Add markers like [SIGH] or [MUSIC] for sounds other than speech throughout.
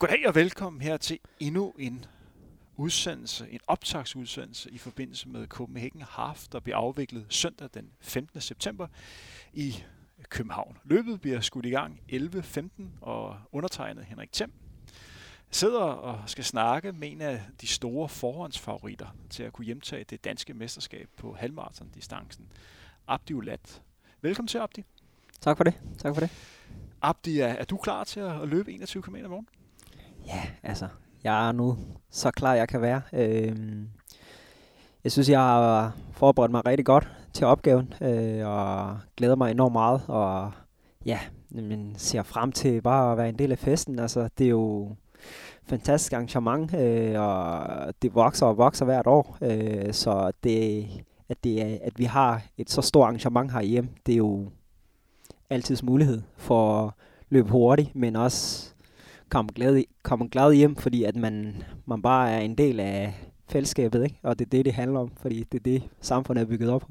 Goddag og velkommen her til endnu en udsendelse, en optagsudsendelse i forbindelse med Copenhagen Half, der bliver afviklet søndag den 15. september i København. Løbet bliver skudt i gang 11.15 og undertegnet Henrik Thiem sidder og skal snakke med en af de store forhåndsfavoritter til at kunne hjemtage det danske mesterskab på halvmarathon-distancen, Abdi Ulat. Velkommen til, Abdi. Tak for det. Tak for det. Abdi, er, er du klar til at løbe 21 km i morgen? Ja, altså, jeg er nu så klar, jeg kan være. Øhm, jeg synes, jeg har forberedt mig rigtig godt til opgaven, øh, og glæder mig enormt meget, og ja, men ser frem til bare at være en del af festen. Altså, det er jo fantastisk arrangement, øh, og det vokser og vokser hvert år, øh, så det, at, det er, at vi har et så stort arrangement herhjemme, det er jo altid mulighed for at løbe hurtigt, men også komme glad, komme glad hjem, fordi at man, man bare er en del af fællesskabet, ikke? og det er det, det handler om, fordi det er det, samfundet er bygget op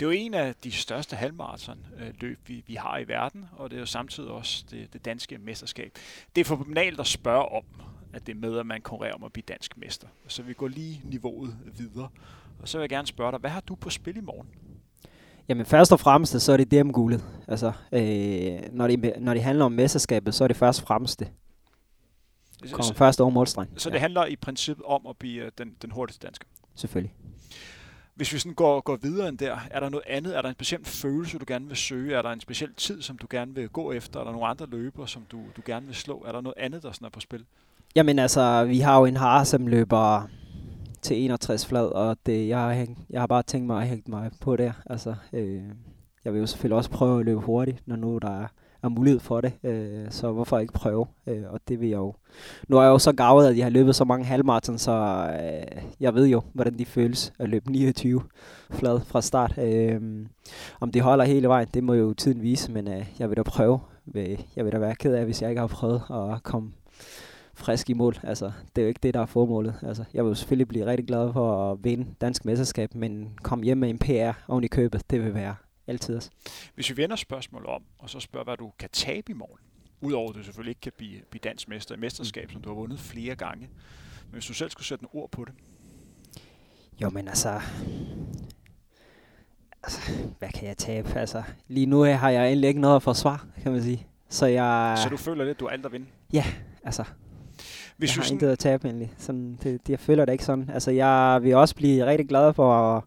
Det er jo en af de største halvmarathon-løb, vi, vi har i verden, og det er jo samtidig også det, det danske mesterskab. Det er for banalt at spørge om, at det er med, at man konkurrerer om at blive dansk mester. Så vi går lige niveauet videre. Og så vil jeg gerne spørge dig, hvad har du på spil i morgen? Jamen først og fremmest, så er det DM-guldet. Altså, øh, når, det, når det handler om mesterskabet, så er det først og fremmest det. Kommer så, først over målstreng. Så det ja. handler i princippet om at blive øh, den, den hurtigste dansker? Selvfølgelig. Hvis vi sådan går, går videre end der, er der noget andet? Er der en speciel følelse, du gerne vil søge? Er der en speciel tid, som du gerne vil gå efter? Er der nogle andre løber, som du, du gerne vil slå? Er der noget andet, der sådan er på spil? Jamen altså, vi har jo en har, som løber til 61 flad, og det, jeg, har hængt, jeg har bare tænkt mig at hænge mig på der. Altså, øh, jeg vil jo selvfølgelig også prøve at løbe hurtigt, når nu der er, er mulighed for det. Øh, så hvorfor ikke prøve? Øh, og det vil jeg jo. Nu er jeg jo så gavet, at jeg har løbet så mange halvmarathon, så øh, jeg ved jo, hvordan de føles at løbe 29 flad fra start. Øh, om det holder hele vejen, det må jo tiden vise, men øh, jeg vil da prøve. Jeg vil da være ked af, hvis jeg ikke har prøvet at komme frisk i mål. Altså, det er jo ikke det, der er formålet. Altså, jeg vil selvfølgelig blive rigtig glad for at vinde dansk mesterskab, men komme hjem med en PR oven i købet, det vil være altid også. Hvis vi vender spørgsmål om, og så spørger, hvad du kan tabe i morgen, udover at du selvfølgelig ikke kan blive, blive dansk mester i mesterskab, mm. som du har vundet flere gange. Men hvis du selv skulle sætte en ord på det? Jo, men altså, altså, hvad kan jeg tabe? Altså, lige nu har jeg egentlig ikke noget at forsvare, kan man sige. Så, jeg, så du føler lidt, at du er alt at vinde? Ja, altså, hvis jeg har sådan... intet at tabe egentlig. Sådan, det, det, jeg føler det ikke sådan. Altså, jeg vil også blive rigtig glad for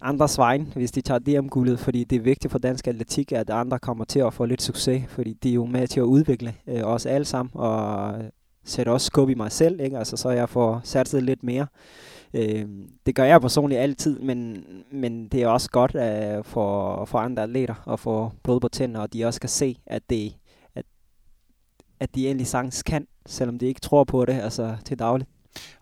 andres vejen, hvis de tager det om guldet, fordi det er vigtigt for dansk atletik, at andre kommer til at få lidt succes, fordi de er jo med til at udvikle øh, os alle sammen, og øh, sætte også skub i mig selv, ikke? Altså, så jeg får satset lidt mere. Øh, det gør jeg personligt altid, men, men det er også godt at for, for andre atleter at få blod på tænder, og de også kan se, at det at de egentlig sagtens kan, selvom de ikke tror på det altså til dagligt.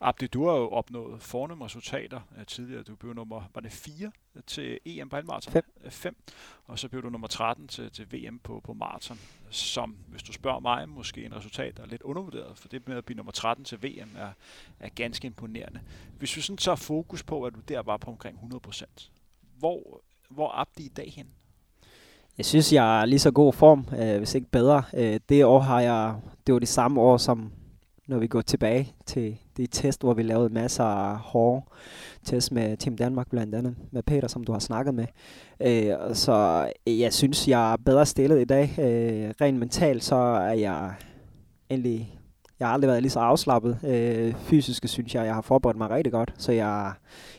Abdi, du har jo opnået fornemme resultater uh, tidligere. Du blev nummer, var det 4 til EM på halvmarathon? 5. 5. Og så blev du nummer 13 til, til VM på, på maraton, som, hvis du spørger mig, måske en resultat, der er lidt undervurderet, for det med at blive nummer 13 til VM er, er ganske imponerende. Hvis vi sådan tager fokus på, at du der var på omkring 100%, hvor, hvor Abdi i dag hen? Jeg synes, jeg er lige så god form, øh, hvis ikke bedre. Øh, det år har jeg, det var det samme år, som når vi går tilbage til de test, hvor vi lavede masser af hårde test med Team Danmark blandt andet, med Peter, som du har snakket med. Øh, så øh, jeg synes, jeg er bedre stillet i dag. Øh, rent mentalt, så er jeg endelig, jeg har aldrig været lige så afslappet. Øh, fysisk synes jeg, jeg har forberedt mig rigtig godt, så jeg er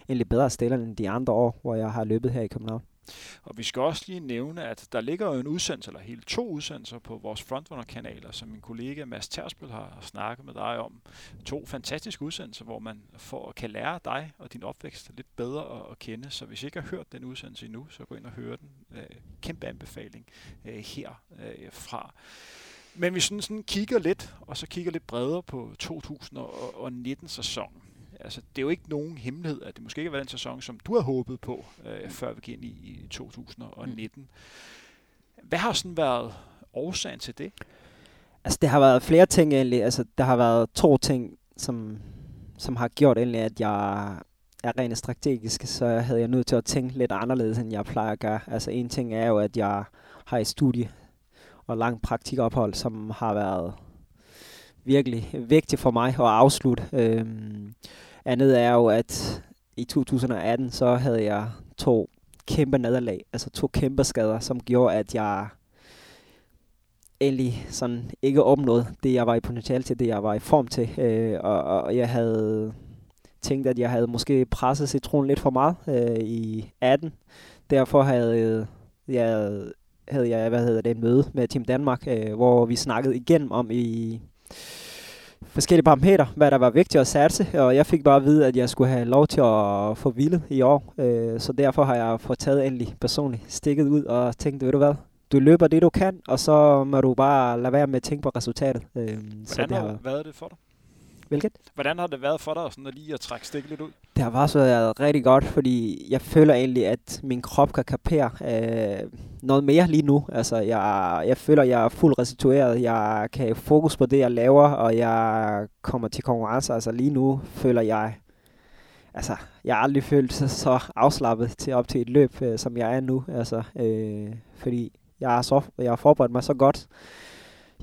endelig bedre stillet end de andre år, hvor jeg har løbet her i København. Og vi skal også lige nævne, at der ligger jo en udsendelse, eller hele to udsendelser på vores Frontrunner-kanaler, som min kollega Mads Tersbøl har snakket med dig om. To fantastiske udsendelser, hvor man får, kan lære dig og din opvækst lidt bedre at, kende. Så hvis I ikke har hørt den udsendelse endnu, så gå ind og hør den. Øh, kæmpe anbefaling øh, herfra. Øh, Men vi sådan, sådan kigger lidt, og så kigger lidt bredere på 2019-sæsonen altså, det er jo ikke nogen hemmelighed, at det måske ikke har været den sæson, som du har håbet på, øh, før vi gik ind i, i 2019. Mm. Hvad har sådan været årsagen til det? Altså, det har været flere ting egentlig. Altså, der har været to ting, som, som har gjort egentlig, at jeg er rent strategisk, så havde jeg nødt til at tænke lidt anderledes, end jeg plejer at gøre. Altså, en ting er jo, at jeg har et studie og lang praktikophold, som har været virkelig vigtigt for mig at afslutte. Øhm, andet er jo, at i 2018, så havde jeg to kæmpe nederlag, altså to kæmpe skader, som gjorde, at jeg egentlig sådan ikke opnåede det, jeg var i potentiale til, det jeg var i form til. Øh, og, og jeg havde tænkt, at jeg havde måske presset citronen lidt for meget øh, i 18. Derfor havde jeg, havde jeg hvad hedder det, en møde med Team Danmark, øh, hvor vi snakkede igen om i forskellige parametre, hvad der var vigtigt at satse, og jeg fik bare at vide, at jeg skulle have lov til at få vildet i år. Øh, så derfor har jeg fået taget endelig personligt stikket ud og tænkt, ved du hvad, du løber det du kan, og så må du bare lade være med at tænke på resultatet. Øh, Hvordan så det har været det for dig? Hvilket? Hvordan har det været for dig sådan at lige at trække stikket lidt ud? Det har bare så været rigtig godt, fordi jeg føler egentlig, at min krop kan kapere øh, noget mere lige nu. Altså, jeg, jeg føler, at jeg er fuldt restitueret. Jeg kan fokus på det, jeg laver, og jeg kommer til konkurrence. Altså lige nu føler jeg, altså, jeg har aldrig følt sig så afslappet til op til et løb, øh, som jeg er nu. Altså, øh, fordi jeg har, så, jeg har forberedt mig så godt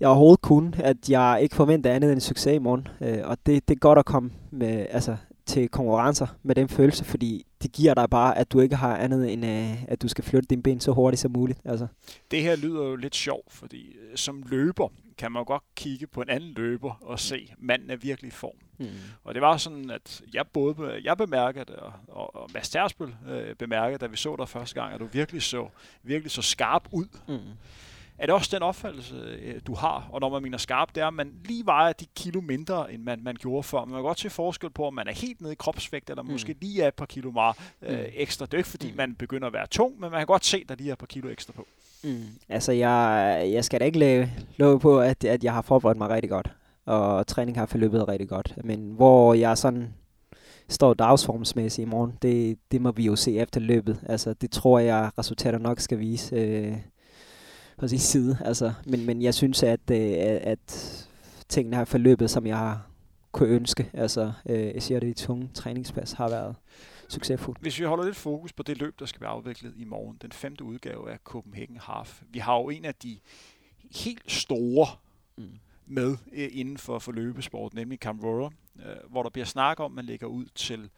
jeg overhovedet kunne, at jeg ikke forventer andet end en succes i morgen. Øh, og det, det er godt at komme med, altså, til konkurrencer med den følelse, fordi det giver dig bare, at du ikke har andet end, øh, at du skal flytte dine ben så hurtigt som muligt. Altså. Det her lyder jo lidt sjovt, fordi øh, som løber kan man jo godt kigge på en anden løber og se, at manden er virkelig i form. Mm. Og det var sådan, at jeg både jeg bemærkede, og, og, og Mads Tersbøl øh, bemærkede, da vi så dig første gang, at du virkelig så, virkelig så skarp ud. Mm. Er det også den opfattelse, øh, du har? Og når man mener skarp, det er, at man lige vejer de kilo mindre, end man, man gjorde før. Man kan godt se forskel på, om man er helt nede i kropsvægt, eller mm. måske lige er et par kilo meget øh, mm. ekstra. Det er ikke, fordi mm. man begynder at være tung, men man kan godt se, at der lige er et par kilo ekstra på. Mm. Altså, jeg, jeg skal da ikke love på, at, at jeg har forberedt mig rigtig godt. Og træning har forløbet rigtig godt. Men hvor jeg sådan står dagsformsmæssigt i morgen, det, det må vi jo se efter løbet. Altså, det tror jeg, resultater nok skal vise. Øh, [LAUGHS] på sin side. Altså, men, men jeg synes, at, øh, at tingene har forløbet, som jeg har kunne ønske. Altså, øh, jeg siger, at det tunge træningspas har været succesfuldt. Hvis vi holder lidt fokus på det løb, der skal være afviklet i morgen, den femte udgave af Copenhagen Half. Vi har jo en af de helt store mm. med øh, inden for, for løbesport, nemlig Camrora, øh, hvor der bliver snakket om, at man lægger ud til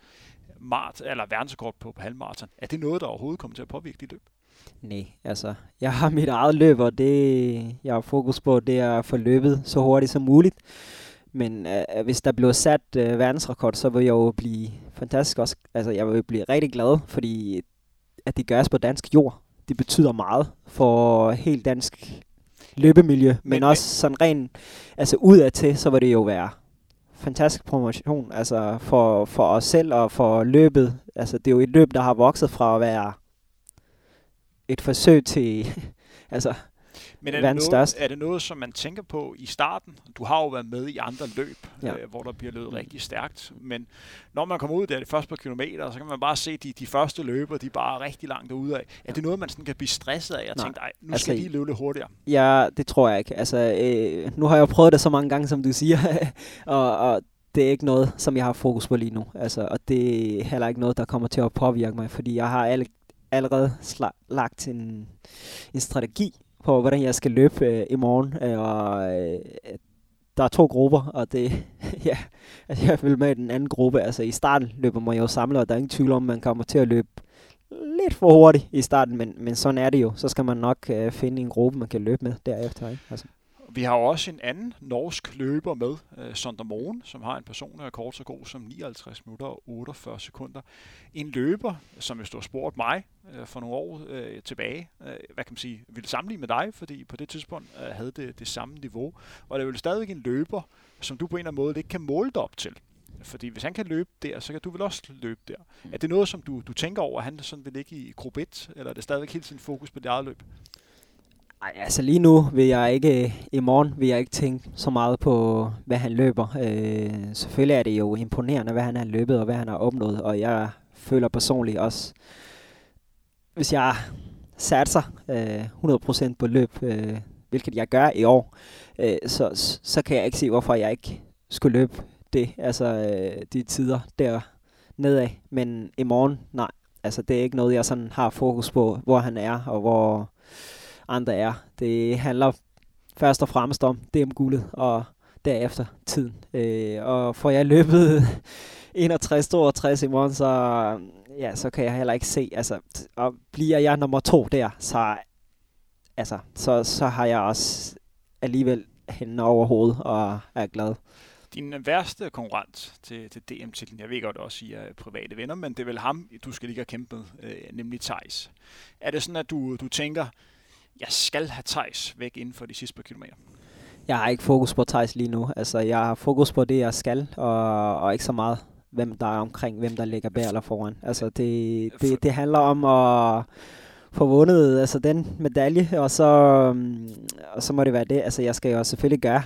mart, eller verdensrekord på, på halvmarathon. Er det noget, der overhovedet kommer til at påvirke dit løb? Nej, altså, jeg har mit eget løb, og det, jeg har fokus på, det er at få løbet så hurtigt som muligt. Men øh, hvis der blev sat øh, verdensrekord, så vil jeg jo blive fantastisk også. Altså, jeg vil blive rigtig glad, fordi at det gøres på dansk jord. Det betyder meget for helt dansk løbemiljø, men, men også sådan rent, altså udad til, så vil det jo være fantastisk promotion, altså for, for os selv og for løbet. Altså, det er jo et løb, der har vokset fra at være et forsøg til [LAUGHS] altså, men er det, noget, største. er det noget, som man tænker på i starten? Du har jo været med i andre løb, ja. øh, hvor der bliver løbet mm. rigtig stærkt. Men når man kommer ud der de første par kilometer, så kan man bare se, at de, de første løber, de er bare rigtig langt derude af. Er det noget, man sådan kan blive stresset af? Jeg tænkte, nu altså, skal lige løbe lidt hurtigere. Ja, det tror jeg ikke. Altså, øh, nu har jeg prøvet det så mange gange, som du siger. [LAUGHS] og, og det er ikke noget, som jeg har fokus på lige nu. Altså, og det er heller ikke noget, der kommer til at påvirke mig, fordi jeg har alle allerede lagt en, en strategi på, hvordan jeg skal løbe øh, i morgen. Øh, og øh, der er to grupper, og det, [LAUGHS] ja, altså jeg vil med i den anden gruppe. Altså i starten løber man jo samlet, og der er ingen tvivl om, at man kommer til at løbe lidt for hurtigt i starten, men, men sådan er det jo. Så skal man nok øh, finde en gruppe, man kan løbe med derefter. Ikke? Altså. Vi har også en anden norsk løber med, uh, Sonder Moen, som har en personlig rekord så god som 59 minutter og 48 sekunder. En løber, som hvis du har spurgt mig uh, for nogle år uh, tilbage, uh, hvad kan man sige, ville sammenligne med dig, fordi på det tidspunkt uh, havde det det samme niveau. Og det er jo stadigvæk en løber, som du på en eller anden måde ikke kan måle dig op til. Fordi hvis han kan løbe der, så kan du vel også løbe der. Er det noget, som du, du tænker over, at han sådan vil ligge i gruppe 1, eller er det stadigvæk helt sin fokus på det eget løb? Ej, altså lige nu vil jeg ikke, øh, i morgen vil jeg ikke tænke så meget på, hvad han løber. Øh, selvfølgelig er det jo imponerende, hvad han har løbet og hvad han har opnået, og jeg føler personligt også, hvis jeg satser øh, 100% på løb, øh, hvilket jeg gør i år, øh, så, så kan jeg ikke se, hvorfor jeg ikke skulle løbe det, altså øh, de tider der nedad. Men i morgen, nej, altså det er ikke noget, jeg sådan har fokus på, hvor han er, og hvor andre er. Det handler først og fremmest om DM-guldet, og derefter tiden. Øh, og får jeg løbet [LAUGHS] 61-62 i morgen, så, mm, ja, så kan jeg heller ikke se, altså, og bliver jeg nummer to der, så, altså, så, så har jeg også alligevel hænderne over hovedet og er glad. Din værste konkurrent til, til DM-titlen, jeg ved godt også, I er øh, private venner, men det er vel ham, du skal lige have kæmpet, øh, nemlig Thijs. Er det sådan, at du, du tænker, jeg skal have Thijs væk inden for de sidste par kilometer? Jeg har ikke fokus på Thijs lige nu. Altså, jeg har fokus på det, jeg skal, og, og ikke så meget, hvem der er omkring, hvem der ligger bag eller foran. Altså, det, det, det handler om at få vundet altså, den medalje, og så, og så må det være det. Altså, jeg skal jo selvfølgelig gøre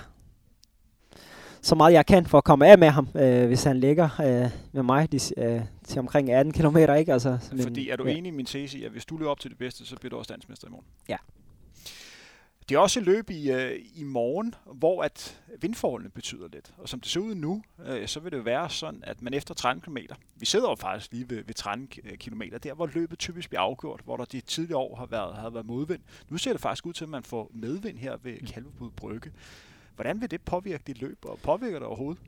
så meget jeg kan for at komme af med ham, øh, hvis han ligger øh, med mig de, øh, til omkring 18 km. Ikke? Altså, Fordi er du ja. enig i min tese at hvis du løber op til det bedste, så bliver du også dansmester i morgen? Ja. Det er også et løb i, øh, i morgen, hvor at vindforholdene betyder lidt. Og som det ser ud nu, øh, så vil det være sådan, at man efter 13 km, vi sidder jo faktisk lige ved, ved 13 km, der hvor løbet typisk bliver afgjort, hvor der de tidligere år har været, har været modvind. Nu ser det faktisk ud til, at man får medvind her ved Kalvebod Brygge. Hvordan vil det påvirke dit løb, og påvirker det overhovedet?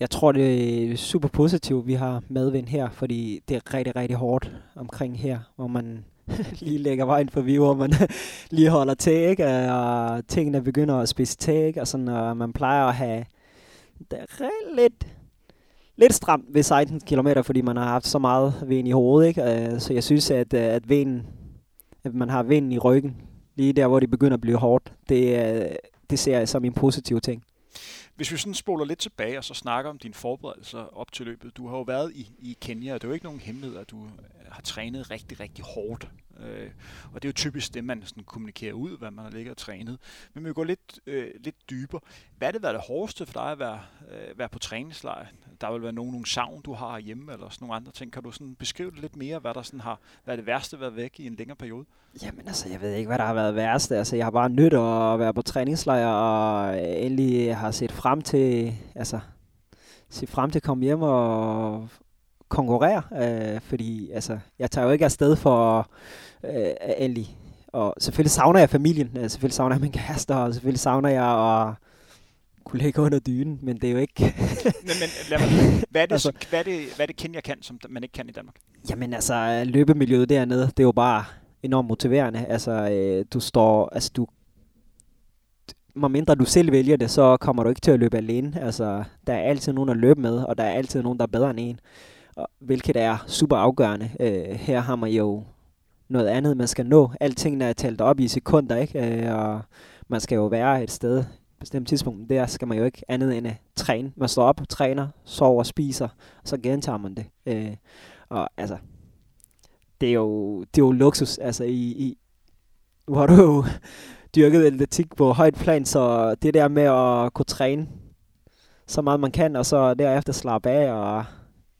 Jeg tror, det er super positivt, vi har medvind her, fordi det er rigtig, rigtig hårdt omkring her, hvor man [LAUGHS] lige lægger vejen forbi, hvor man [LAUGHS] lige holder til, ikke? og tingene begynder at spise til, og, sådan, og man plejer at have det lidt, lidt stramt ved 16 km, fordi man har haft så meget vind i hovedet. Ikke? Øh, så jeg synes, at, øh, at, vinden, at man har vinden i ryggen, lige der, hvor det begynder at blive hårdt, det, det ser jeg som en positiv ting. Hvis vi sådan spoler lidt tilbage og så snakker om dine forberedelser op til løbet. Du har jo været i, i Kenya, og det er jo ikke nogen hemmelighed, at du øh, har trænet rigtig, rigtig hårdt Øh, og det er jo typisk det, man sådan kommunikerer ud, hvad man har ligget og trænet. Men vi går lidt, øh, lidt dybere. Hvad er det været det hårdeste for dig at være, øh, være på træningslejr? Der vil være nogle, nogle savn, du har hjemme, eller sådan nogle andre ting. Kan du sådan beskrive det lidt mere, hvad der sådan har været det værste at være væk i en længere periode? Jamen altså, jeg ved ikke, hvad der har været værste. Altså, jeg har bare nydt at være på træningslejr, og endelig har set frem til, altså, set frem til at komme hjem og konkurrere, øh, fordi altså, jeg tager jo ikke afsted for øh, endelig. Og selvfølgelig savner jeg familien, øh, selvfølgelig savner jeg min kæreste, og selvfølgelig savner jeg at kunne ligge under dynen, men det er jo ikke... [LAUGHS] men, men lad mig, hvad, er det, altså, hvad, er det, hvad er det Kenya kan, som man ikke kan i Danmark? Jamen altså, løbemiljøet dernede, det er jo bare enormt motiverende. Altså, øh, du står... Altså, du mindre du selv vælger det, så kommer du ikke til at løbe alene. Altså, der er altid nogen at løbe med, og der er altid nogen, der er bedre end en hvilket er super afgørende. Øh, her har man jo noget andet, man skal nå. Alting er talt op i sekunder, ikke? Øh, og man skal jo være et sted, bestemt tidspunkt, der skal man jo ikke andet end at træne. Man står op, træner, sover, spiser, og så gentager man det. Øh, og altså, det er jo, det er jo luksus. Altså, i, i, nu har du jo [LAUGHS] dyrket atletik på højt plan, så det der med at kunne træne så meget man kan, og så derefter slappe af og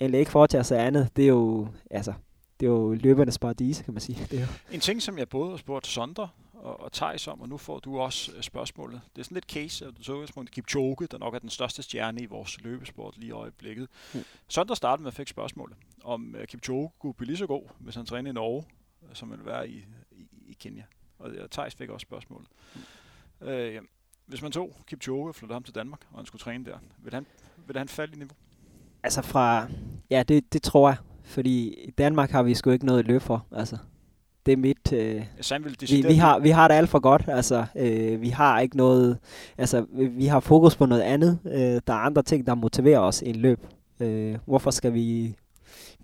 eller ikke foretage sig andet, det er jo, altså, det er jo løbernes paradis, kan man sige. Det er jo. En ting, som jeg både har spurgt Sondre og, og Thijs om, og nu får du også uh, spørgsmålet. Det er sådan lidt case, at du så udgangspunkt Kipchoge, der nok er den største stjerne i vores løbesport lige i øjeblikket. Mm. Sondre startede med at fik spørgsmålet, om uh, Kipchoge kunne blive lige så god, hvis han træner i Norge, som ville være i, i, i Kenya. Og uh, Thijs fik også spørgsmålet. Mm. Uh, hvis man tog Kipchoge og flyttede ham til Danmark, og han skulle træne der, vil han, vil han falde i niveau? Altså fra, ja, det, det tror jeg. Fordi i Danmark har vi sgu ikke noget at løbe for. Altså, det er mit... Øh, ja, vi, vi, har, vi har det alt for godt. Altså, øh, vi har ikke noget... Altså, vi, har fokus på noget andet. Øh, der er andre ting, der motiverer os i en løb. Øh, hvorfor skal vi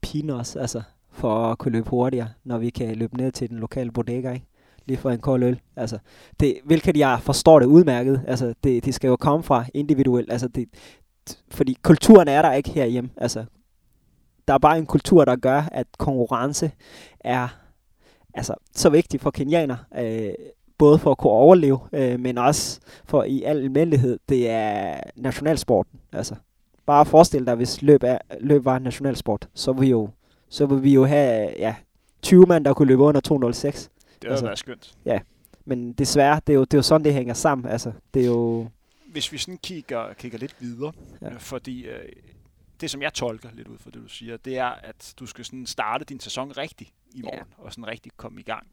pine os, altså, for at kunne løbe hurtigere, når vi kan løbe ned til den lokale bodega, ikke? lige for en kold øl. Altså, det, hvilket jeg forstår det udmærket. Altså, det, det skal jo komme fra individuelt. Altså, det, fordi kulturen er der ikke herhjemme. Altså, der er bare en kultur, der gør, at konkurrence er altså, så vigtig for kenianer. Øh, både for at kunne overleve, øh, men også for i al almindelighed, det er nationalsporten. Altså, bare forestil dig, hvis løb, er, løb var nationalsport, så vil vi jo, så vil vi jo have ja, 20 mand, der kunne løbe under 206. Det ville altså, være skønt. Ja, men desværre, det er, jo, det er jo sådan, det hænger sammen. Altså, det er jo hvis vi sådan kigger, kigger lidt videre, ja. øh, fordi øh, det, som jeg tolker lidt ud fra det, du siger, det er, at du skal sådan starte din sæson rigtig i morgen, ja. og sådan rigtig komme i gang.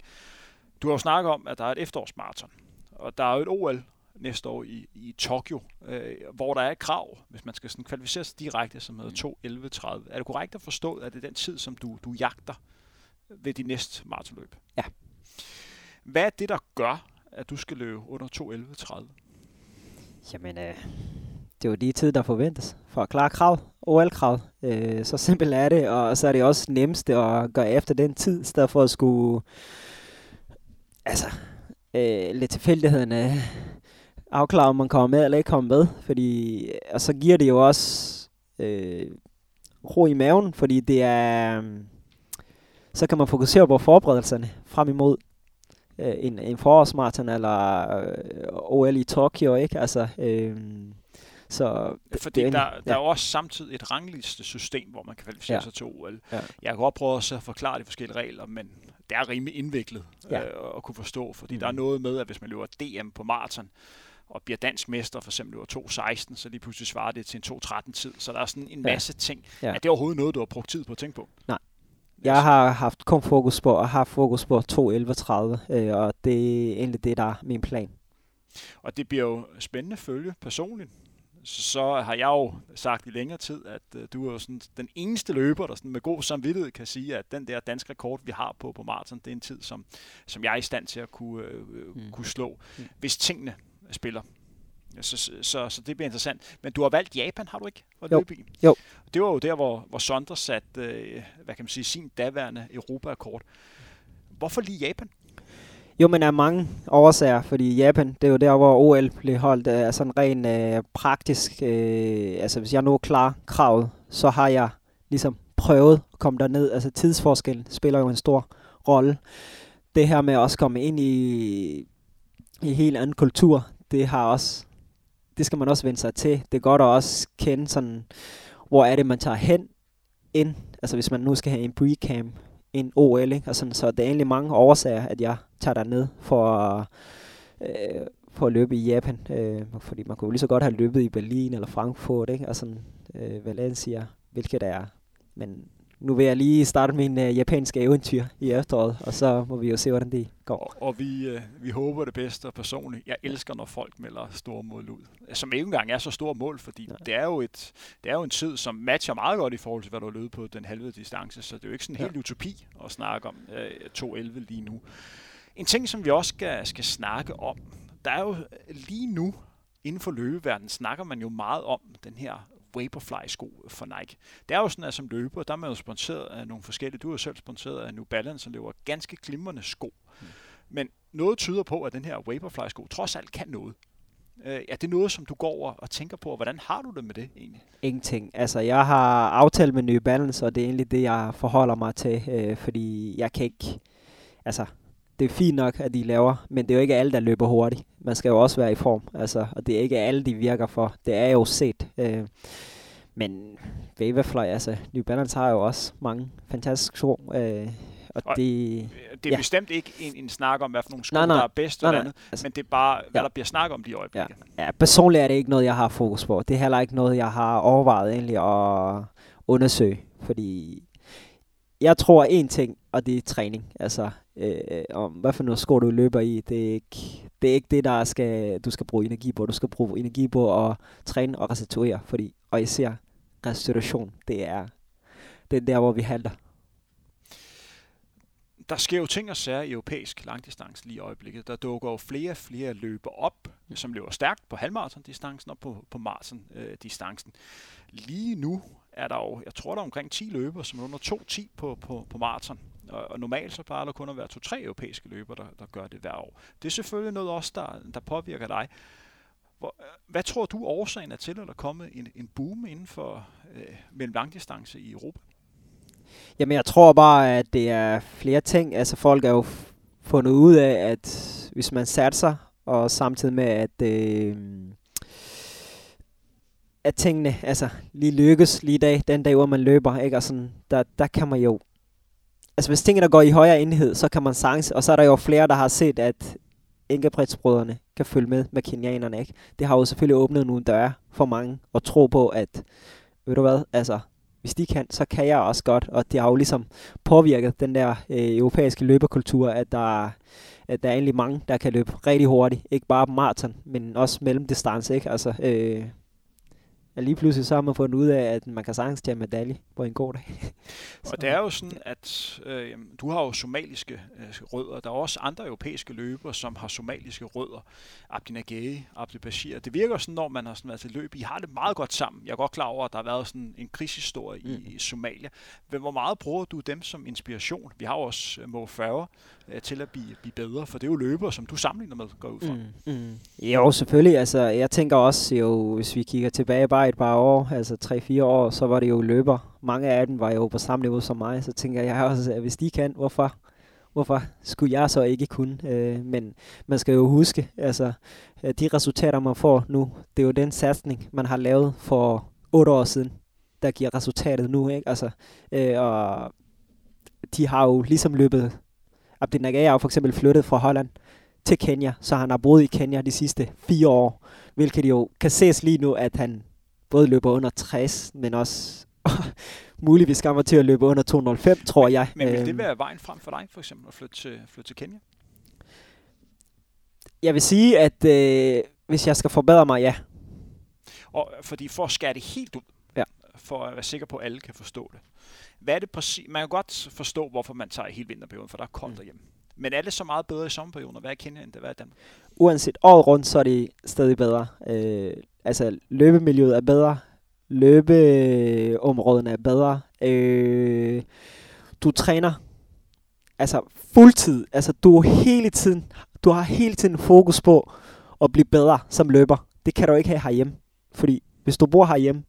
Du har jo snakket om, at der er et efterårsmarathon, og der er jo et OL næste år i, i Tokyo, øh, hvor der er et krav, hvis man skal sådan kvalificere sig direkte, som hedder 2.11.30. Er det korrekt at forstå, at det er den tid, som du, du jagter ved de næste maratonløb? Ja. Hvad er det, der gør, at du skal løbe under 2.11.30? Jamen, øh, det er jo de tid, der forventes for at klare krav, OL-krav. Øh, så simpelt er det, og så er det også nemmest at gøre efter den tid, i stedet for at skulle, altså, øh, lidt tilfældighederne afklare, om man kommer med eller ikke kommer med. Fordi, og så giver det jo også øh, ro i maven, fordi det er, så kan man fokusere på forberedelserne frem imod øh, en, en forårsmarathon eller øh, OL i Tokyo, ikke? Altså, øh, så Fordi det, der, der ja. er også samtidig et rangliste system, hvor man kan kvalificere ja. sig til OL. Ja. Jeg kan godt prøve at forklare de forskellige regler, men det er rimelig indviklet ja. øh, at kunne forstå, fordi mm. der er noget med, at hvis man løber DM på maraton, og bliver dansk mester, for eksempel løber 2.16, så lige pludselig svarer det til en 2.13 tid. Så der er sådan en masse ja. ting. Ja. Er det overhovedet noget, du har brugt tid på at tænke på? Nej. Jeg har haft kun fokus på, og har fokus på 2.11.30, øh, og det er egentlig det, der er min plan. Og det bliver jo spændende at følge personligt så har jeg jo sagt i længere tid, at øh, du er jo sådan den eneste løber, der sådan med god samvittighed kan sige, at den der danske rekord, vi har på på maraton, det er en tid, som, som jeg er i stand til at kunne, øh, mm. kunne slå, mm. hvis tingene spiller. Så, så, så, så det bliver interessant. Men du har valgt Japan, har du ikke? At jo. Løbe i? jo. Det var jo der, hvor, hvor Sondre satte, øh, hvad kan man sige, sin daværende Europa-akkord. Hvorfor lige Japan? Jo, men er mange årsager, fordi Japan, det er jo der, hvor OL blev holdt af øh, sådan ren øh, praktisk. Øh, altså, hvis jeg nu er klar kravet, så har jeg ligesom prøvet at komme derned. Altså, tidsforskel spiller jo en stor rolle. Det her med at også komme ind i, i helt anden kultur, det har også, det skal man også vende sig til. Det er godt at også kende sådan, hvor er det, man tager hen ind. Altså, hvis man nu skal have en pre-camp, en OL, ikke? Og sådan, så det er egentlig mange årsager, at jeg tager der ned for at, øh, for at løbe i Japan. Øh, fordi man kunne lige så godt have løbet i Berlin eller Frankfurt, ikke? Og sådan øh, Valencia, hvilket er. Men nu vil jeg lige starte min uh, japanske eventyr i efteråret, og så må vi jo se, hvordan det går. Og, og vi, uh, vi håber det bedste, og personligt, jeg elsker, når folk melder store mål ud. Som ikke engang er så store mål, fordi det, er jo et, det er jo en tid, som matcher meget godt i forhold til, hvad du har løbet på den halve distance, så det er jo ikke sådan en ja. helt utopi at snakke om uh, 2.11 lige nu. En ting, som vi også skal, skal snakke om, der er jo lige nu inden for løbeverdenen snakker man jo meget om den her Vaporfly-sko for Nike. Det er jo sådan, at som løber, der er man jo sponsoreret af nogle forskellige. Du er selv sponsoreret af New Balance, som løber ganske glimrende sko. Mm. Men noget tyder på, at den her Vaporfly-sko trods alt kan noget. Øh, er det noget, som du går over og tænker på, og hvordan har du det med det egentlig? Ingenting. Altså, jeg har aftalt med New Balance, og det er egentlig det, jeg forholder mig til, øh, fordi jeg kan ikke... Altså, det er fint nok, at de laver, men det er jo ikke alle, der løber hurtigt. Man skal jo også være i form, altså, og det er ikke alle, de virker for. Det er jo set. Øh, men Vaporfly, altså, New Balance har jo også mange fantastiske sko, øh, og, og det, det er ja. bestemt ikke en, en snak om, hvad for nogle sko, nej, nej, der er bedst nej, eller andet, altså, men det er bare, hvad ja. der bliver snakket om de øjeblikke. Ja. ja, personligt er det ikke noget, jeg har fokus på. Det er heller ikke noget, jeg har overvejet egentlig at undersøge, fordi jeg tror en ting, og det er træning. Altså, øh, om hvad for noget sko du løber i, det er ikke det, er ikke det der skal, du skal bruge energi på. Du skal bruge energi på at træne og restituere, fordi, og især restitution, det er, det er der, hvor vi halter. Der sker jo ting og sager i europæisk langdistance lige i øjeblikket. Der dukker jo flere og flere løber op, som løber stærkt på halvmarathon-distancen og på, på marathon-distancen. Lige nu er der jo, jeg tror der er omkring 10 løbere, som er under 2.10 på, på, på maraton. Og, og normalt så plejer der kun at være to-tre europæiske løbere, der, der gør det hver år. Det er selvfølgelig noget også, der, der påvirker dig. Hvor, hvad tror du årsagen er til, at der er kommet en, en boom inden for øh, mellem langdistance i Europa? Jamen jeg tror bare, at det er flere ting. Altså folk er jo fundet ud af, at hvis man satser, og samtidig med, at øh, at tingene altså, lige lykkes lige dag, den dag, hvor man løber, ikke? Og sådan, der, der kan man jo... Altså, hvis tingene går i højere enhed, så kan man sagtens... Og så er der jo flere, der har set, at Ingebrigtsbrødrene kan følge med med kenianerne, ikke? Det har jo selvfølgelig åbnet nogle døre for mange, og tro på, at, ved du hvad, altså, hvis de kan, så kan jeg også godt. Og det har jo ligesom påvirket den der øh, europæiske løberkultur, at der at der er egentlig mange, der kan løbe rigtig hurtigt. Ikke bare maraton, men også mellemdistance, ikke? Altså, øh, Ja, lige pludselig så har man fundet ud af, at man kan sagtens tage medalje på en god dag. og [LAUGHS] det er jo sådan, at øh, du har jo somaliske øh, rødder. Der er også andre europæiske løbere, som har somaliske rødder. Abdi Nageye, Abdi Bashir. Det virker sådan, når man har sådan været til løb, I har det meget godt sammen. Jeg er godt klar over, at der har været sådan en krigshistorie mm. i, Somalia. Men hvor meget bruger du dem som inspiration? Vi har jo også uh, Mo Farah uh, til at blive, blive bedre, for det er jo løbere, som du sammenligner med, går ud fra. Mm. Mm. Jo, selvfølgelig. Altså, jeg tænker også, jo, hvis vi kigger tilbage bare et par år, altså 3-4 år, så var det jo løber. Mange af dem var jo på samme niveau som mig, så tænker jeg [LAUGHS] også, at hvis de kan, hvorfor, hvorfor skulle jeg så ikke kunne? Øh, men man skal jo huske, altså de resultater, man får nu, det er jo den satsning, man har lavet for 8 år siden, der giver resultatet nu, ikke? Altså, øh, og de har jo ligesom løbet, Abdi Nagaya for eksempel flyttet fra Holland til Kenya, så han har boet i Kenya de sidste fire år, hvilket jo kan ses lige nu, at han både løber under 60, men også [LAUGHS] muligvis kommer til at løbe under 205, tror jeg. Men vil det øhm. være vejen frem for dig, for eksempel, at flytte til, flytte til Kenya? Jeg vil sige, at øh, hvis jeg skal forbedre mig, ja. Og fordi for at skære det helt ud, ja. for at være sikker på, at alle kan forstå det. Hvad er det præcis? Man kan godt forstå, hvorfor man tager hele vinterperioden, for der er koldt mm. derhjemme. Men er det så meget bedre i sommerperioden at være i Kenya, end det var i Danmark? Uanset året rundt, så er det stadig bedre. Øh, altså, løbemiljøet er bedre. Løbeområderne er bedre. Øh, du træner altså fuldtid. Altså, du hele tiden, du har hele tiden fokus på at blive bedre som løber. Det kan du ikke have herhjemme. Fordi hvis du bor herhjemme,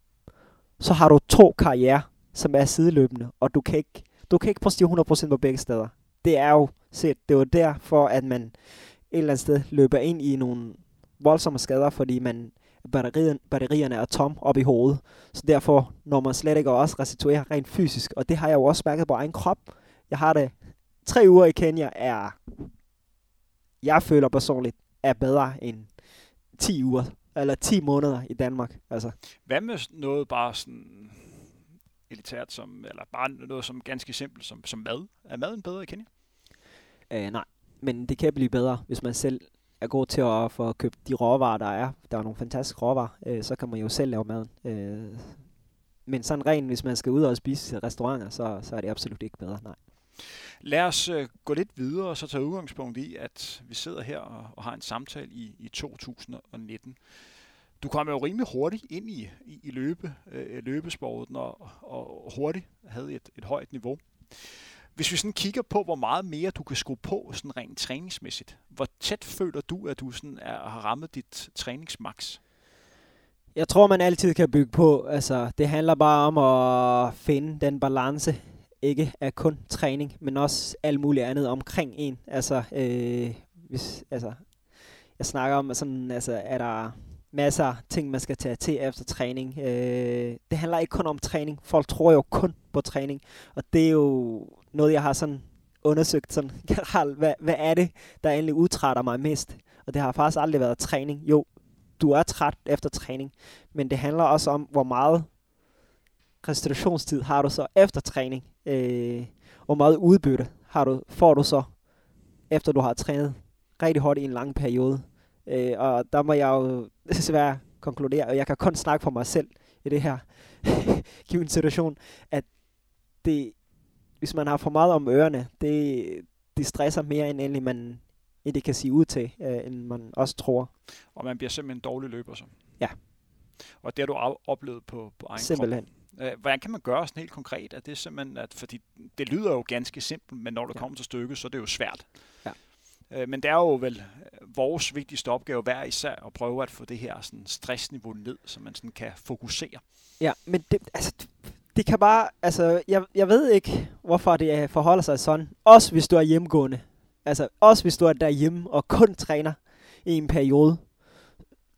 så har du to karriere, som er sideløbende, og du kan ikke, du kan ikke præstere 100% på begge steder. Det er jo set, det var derfor, at man et eller andet sted løber ind i nogle voldsomme skader, fordi man batterien, batterierne er tom op i hovedet. Så derfor når man slet ikke også restituerer rent fysisk. Og det har jeg jo også mærket på egen krop. Jeg har det tre uger i Kenya er, jeg føler personligt, er bedre end 10 uger, eller 10 måneder i Danmark. Altså. Hvad med noget bare sådan elitært, som, eller bare noget som ganske simpelt, som, som mad? Er maden bedre i Kenya? Øh, nej, men det kan blive bedre, hvis man selv er god til at få købt de råvarer, der er. Der er nogle fantastiske råvarer, øh, så kan man jo selv lave maden. Øh, men sådan rent, hvis man skal ud og spise i restauranter, så, så er det absolut ikke bedre, nej. Lad os øh, gå lidt videre og så tage udgangspunkt i, at vi sidder her og, og har en samtale i, i 2019. Du kom jo rimelig hurtigt ind i, i, i løbe, øh, løbesporten og, og hurtigt havde et, et højt niveau. Hvis vi sådan kigger på, hvor meget mere du kan skrue på sådan rent træningsmæssigt, hvor tæt føler du, at du sådan er, har rammet dit træningsmax? Jeg tror, man altid kan bygge på. Altså, det handler bare om at finde den balance. Ikke af kun træning, men også alt muligt andet omkring en. Altså, øh, hvis, altså jeg snakker om, sådan, altså, er der masser af ting, man skal tage til efter træning. Øh, det handler ikke kun om træning. Folk tror jo kun på træning. Og det er jo noget, jeg har sådan undersøgt sådan [LAUGHS] generelt. Hvad, hvad er det, der egentlig udtrætter mig mest? Og det har faktisk aldrig været træning. Jo, du er træt efter træning. Men det handler også om, hvor meget restitutionstid har du så efter træning. Øh, hvor meget udbytte har du, får du så, efter du har trænet rigtig hårdt i en lang periode. Øh, og der må jeg jo [LAUGHS] desværre konkludere, og jeg kan kun snakke for mig selv i det her [LAUGHS] given situation, at det, hvis man har for meget om ørerne, det, det stresser mere end endelig man end det kan sige ud til, øh, end man også tror. Og man bliver simpelthen en dårlig løber så. Ja. Og det har du oplevet på, på egen simpelthen. krop. Øh, hvordan kan man gøre sådan helt konkret? Er det simpelthen, at, fordi det lyder jo ganske simpelt, men når det ja. kommer til stykket, så er det jo svært. Ja. Øh, men det er jo vel øh, vores vigtigste opgave hver især at prøve at få det her sådan stressniveau ned, så man sådan kan fokusere. Ja, men det, altså, det kan bare, altså, jeg, jeg ved ikke, hvorfor det forholder sig sådan. Også hvis du er hjemmegående. Altså, også hvis du er derhjemme og kun træner i en periode.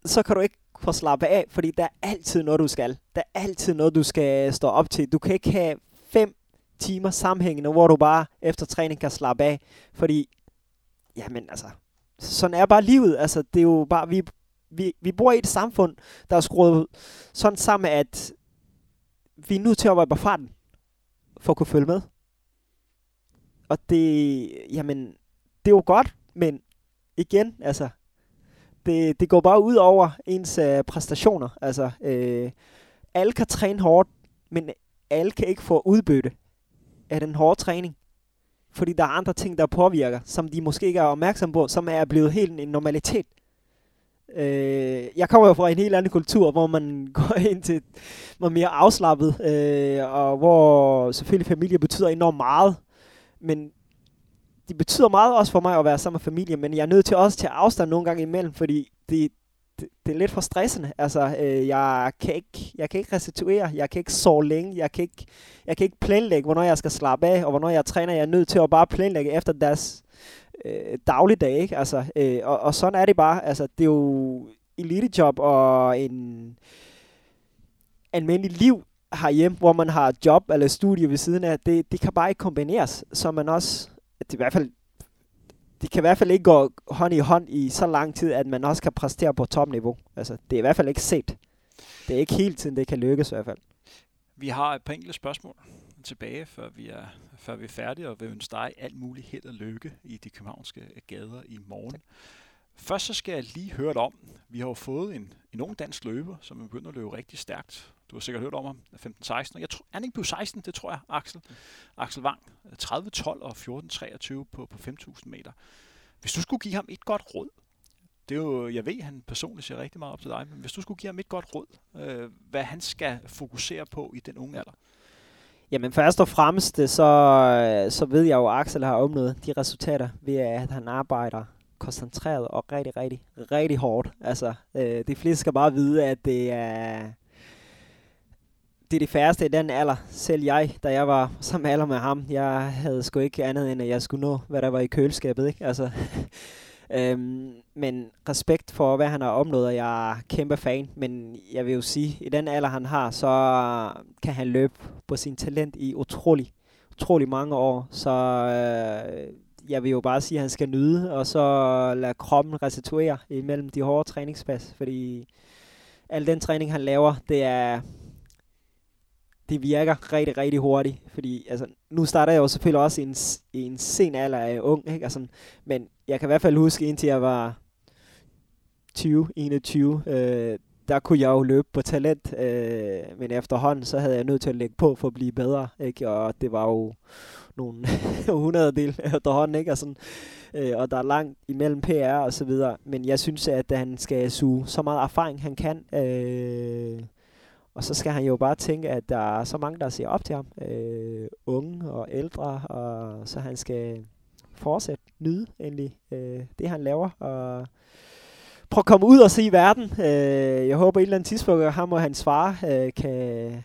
Så kan du ikke få slappe af, fordi der er altid noget, du skal. Der er altid noget, du skal stå op til. Du kan ikke have fem timer sammenhængende, hvor du bare efter træning kan slappe af. Fordi jamen altså, sådan er bare livet. Altså, det er jo bare, vi, vi, vi bor i et samfund, der er skruet sådan sammen, at vi er nødt til at være på farten, for at kunne følge med. Og det, jamen, det er jo godt, Men igen, altså, det, det går bare ud over ens øh, præstationer. Altså, øh, alle kan træne hårdt, men alle kan ikke få udbytte af den hårde træning. Fordi der er andre ting, der påvirker, som de måske ikke er opmærksom på, som er blevet helt en normalitet. Øh, jeg kommer jo fra en helt anden kultur, hvor man [LAUGHS] går ind til man mere afslappet, øh, og hvor selvfølgelig familie betyder enormt meget. Men det betyder meget også for mig at være sammen med familie, men jeg er nødt til også til afstand nogle gange imellem, fordi det, det, det er lidt for stressende. Altså, øh, jeg, kan ikke, jeg kan ikke restituere, jeg kan ikke sove længe, jeg kan ikke, jeg kan ikke planlægge, hvornår jeg skal slappe af, og hvornår jeg træner. Jeg er nødt til at bare planlægge efter deres øh, dagligdag, ikke? Altså, øh, og, og sådan er det bare. Altså, det er jo elitejob og en almindelig liv herhjemme, hvor man har job eller studie ved siden af, det, det kan bare ikke kombineres, så man også, det i hvert fald, det kan i hvert fald ikke gå hånd i hånd i så lang tid, at man også kan præstere på topniveau. Altså, det er i hvert fald ikke set. Det er ikke hele tiden, det kan lykkes i hvert fald. Vi har et par enkelte spørgsmål tilbage, før vi er, før vi er færdige, og vil ønske dig alt muligt held og lykke i de københavnske øh, gader i morgen. Først så skal jeg lige høre dig om, vi har jo fået en, en ung dansk løber, som er begyndt at løbe rigtig stærkt. Du har sikkert hørt om ham, 15-16. Jeg tror, han ikke blev 16, det tror jeg, Axel. Axel Wang, 30-12 og 14-23 på, på 5.000 meter. Hvis du skulle give ham et godt råd, det er jo, jeg ved, han personligt ser rigtig meget op til dig, men hvis du skulle give ham et godt råd, øh, hvad han skal fokusere på i den unge alder? Jamen først og fremmest, så, så ved jeg jo, at Axel har opnået de resultater ved, at han arbejder koncentreret og rigtig, rigtig, rigtig hårdt. Altså, øh, de fleste skal bare vide, at det er, det er det færreste i den alder. Selv jeg, da jeg var sammen alder med ham, jeg havde sgu ikke andet end, at jeg skulle nå, hvad der var i køleskabet. Ikke? Altså, [LAUGHS] øhm, men respekt for, hvad han har opnået, og jeg er kæmpe fan. Men jeg vil jo sige, at i den alder, han har, så kan han løbe på sin talent i utrolig, utrolig mange år. Så øh, jeg vil jo bare sige, at han skal nyde, og så lade kroppen restituere imellem de hårde træningspas, fordi al den træning, han laver, det er det virker rigtig, rigtig hurtigt, fordi altså, nu starter jeg jo selvfølgelig også i en, i en sen alder af ung, ikke? Altså, men jeg kan i hvert fald huske, indtil jeg var 20, 21, øh, der kunne jeg jo løbe på talent, øh, men efterhånden, så havde jeg nødt til at lægge på for at blive bedre, ikke? Og det var jo nogle [LAUGHS] 100 del efterhånden, ikke? Og, sådan, øh, og der er langt imellem PR og så videre, men jeg synes, at han skal suge så meget erfaring, han kan, øh, og så skal han jo bare tænke, at der er så mange, der ser op til ham. Øh, unge og ældre. Og så han skal fortsætte nyde endelig øh, det, han laver. Og prøve at komme ud og se verden. Øh, jeg håber, at et eller andet tidspunkt, at ham og hans far øh, kan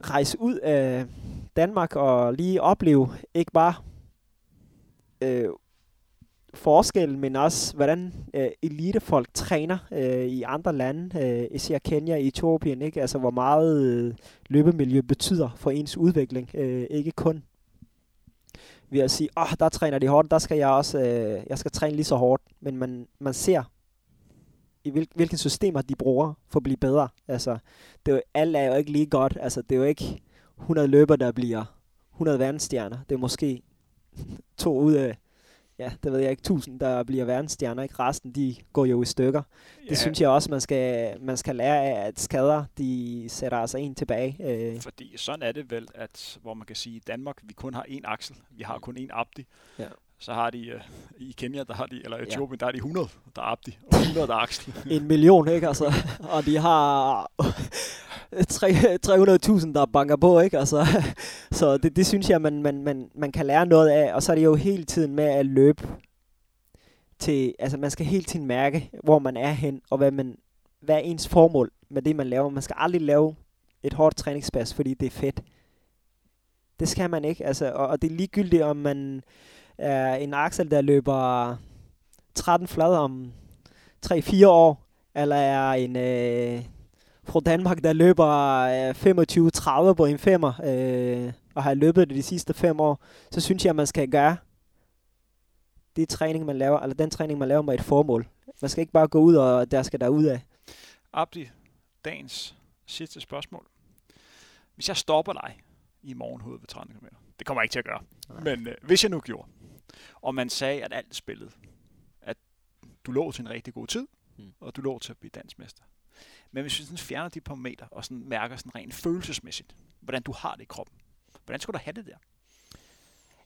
rejse ud af Danmark og lige opleve ikke bare øh, forskel, men også hvordan øh, elitefolk træner øh, i andre lande, øh, især Kenya, Etiopien, ikke? Altså hvor meget øh, løbemiljø betyder for ens udvikling, øh, ikke kun ved at sige, åh, oh, der træner de hårdt, der skal jeg også, øh, jeg skal træne lige så hårdt, men man, man ser, i hvil, hvilke systemer de bruger for at blive bedre. Altså, det er jo, alt er jo ikke lige godt, altså det er jo ikke 100 løber, der bliver 100 verdensstjerner, det er måske to ud af ja, det ved jeg ikke, tusind, der bliver verdensstjerner, ikke? Resten, de går jo i stykker. Ja. Det synes jeg også, man skal, man skal lære af, at skader, de sætter altså en tilbage. Øh. Fordi sådan er det vel, at hvor man kan sige, i Danmark, vi kun har én aksel, vi har kun én abdi. Ja. Så har de uh, i Kenya, der har de, eller Etiopien, ja. der har de 100, der er abdi, og 100, der er aksel. [LAUGHS] en million, ikke? Altså, og de har [LAUGHS] 300.000, der banker på, ikke? Altså, [LAUGHS] så det, det synes jeg, man, man, man, man kan lære noget af. Og så er det jo hele tiden med at løbe til, altså man skal hele tiden mærke, hvor man er hen, og hvad, man, hvad er ens formål med det, man laver. Man skal aldrig lave et hårdt træningspas, fordi det er fedt. Det skal man ikke, altså, og, og det er ligegyldigt, om man er en Axel, der løber 13 flad om 3-4 år, eller er en øh, fra Danmark, der løber øh, 25-30 på en femmer, øh, og har løbet det de sidste fem år, så synes jeg, at man skal gøre det træning, man laver, eller den træning, man laver med et formål. Man skal ikke bare gå ud, og der skal der ud af. Abdi, dagens sidste spørgsmål. Hvis jeg stopper dig i morgen hovedet ved 30 km, det kommer jeg ikke til at gøre, Nej. men øh, hvis jeg nu gjorde, Og man sagde, at alt spillede. At du lå til en rigtig god tid, Mm. og du lå til at blive dansmester. Men hvis vi sådan fjerner de par meter, og sådan mærker sådan rent følelsesmæssigt, hvordan du har det i kroppen, hvordan skulle du have det der?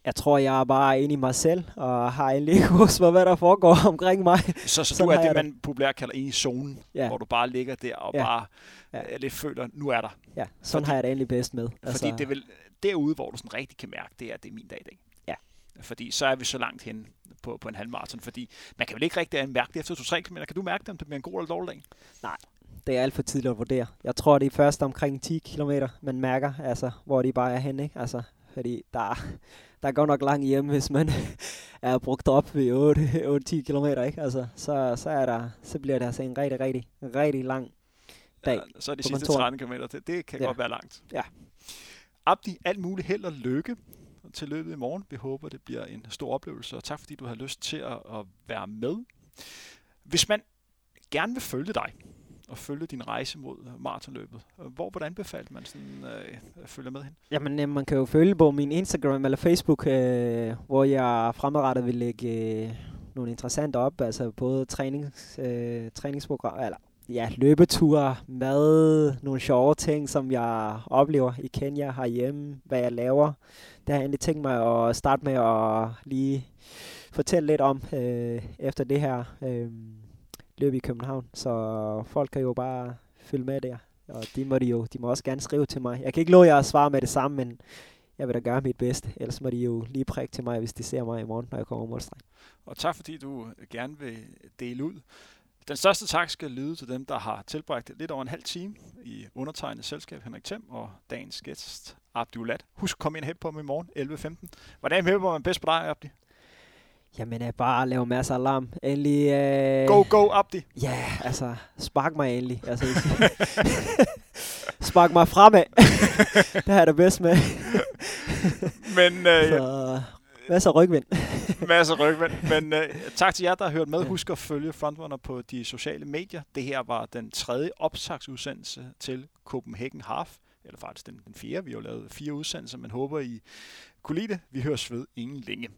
Jeg tror, jeg er bare inde i mig selv, og har ikke hos mig, hvad der foregår omkring mig. Så, så Sådan du er det, man populært kalder inde i zonen, Ja. hvor du bare ligger der og Ja. bare Ja. øh, lidt føler, nu er der. Ja, sådan Fordi- har jeg det egentlig bedst med. Altså, fordi det er vel derude, hvor du sådan rigtig kan mærke, det er, det er min dag i dag. Fordi så er vi så langt hen på, på en halvmarathon, fordi man kan vel ikke rigtig mærke det efter 2-3 km. Kan du mærke det, om det bliver en god eller dårlig dag? det er alt for tidligt at vurdere. Jeg tror, det er først omkring 10 km, man mærker, altså, hvor de bare er henne. Ikke? Altså, fordi der, er- der går nok langt hjem, hvis man [LAUGHS] er brugt op ved 8-10 km. Ikke? Altså, så, så, er der, så bliver det altså en rigtig, rigtig, rigtig lang dag. Ja, så er de sidste kontoret. 13 km, det, det kan Ja. godt være langt. Ja. Abdi, alt muligt held og lykke til løbet i morgen. Vi håber, det bliver en stor oplevelse, og tak fordi du har lyst til at, at være med. Hvis man gerne vil følge dig, og følge din rejse mod maratonløbet, hvor hvordan befalte man sådan, øh, følger med hen? Jamen, øh, man kan jo følge på min Instagram eller Facebook, øh, hvor jeg fremadrettet vil lægge øh, nogle interessante op, altså både trænings, øh, træningsprogram, eller ja, løbeture, mad, nogle sjove ting, som jeg oplever i Kenya herhjemme, hvad jeg laver. Det har jeg egentlig tænkt mig at starte med at lige fortælle lidt om øh, efter det her øh, løb i København. Så folk kan jo bare følge med der. Og de må, de jo, de må også gerne skrive til mig. Jeg kan ikke love jer at svare med det samme, men jeg vil da gøre mit bedste. Ellers må de jo lige prikke til mig, hvis de ser mig i morgen, når jeg kommer målstreng. Og tak fordi du gerne vil dele ud. Den største tak skal lyde til dem, der har tilbragt lidt over en halv time i undertegnet selskab Henrik Thiem og dagens gæst Abdulat. Husk at komme ind og på mig i morgen 11.15. Hvordan hæpper man bedst på dig, Abdi? Jamen, jeg bare lave masser af larm. Endelig... Øh, Go, go, Abdi! Ja, altså, spark mig endelig. Altså, [LAUGHS] spark mig fremad. [LAUGHS] det har jeg det bedst med. Men øh, Så, masser af rygvind. [LAUGHS] masser af rygvind. Men øh, tak til jer, der har hørt med. Husk at følge Frontrunner på de sociale medier. Det her var den tredje optagsudsendelse til Copenhagen Half. Eller faktisk den, den fjerde. Vi har jo lavet fire udsendelser, men håber I kunne lide det. Vi høres ved ingen længe.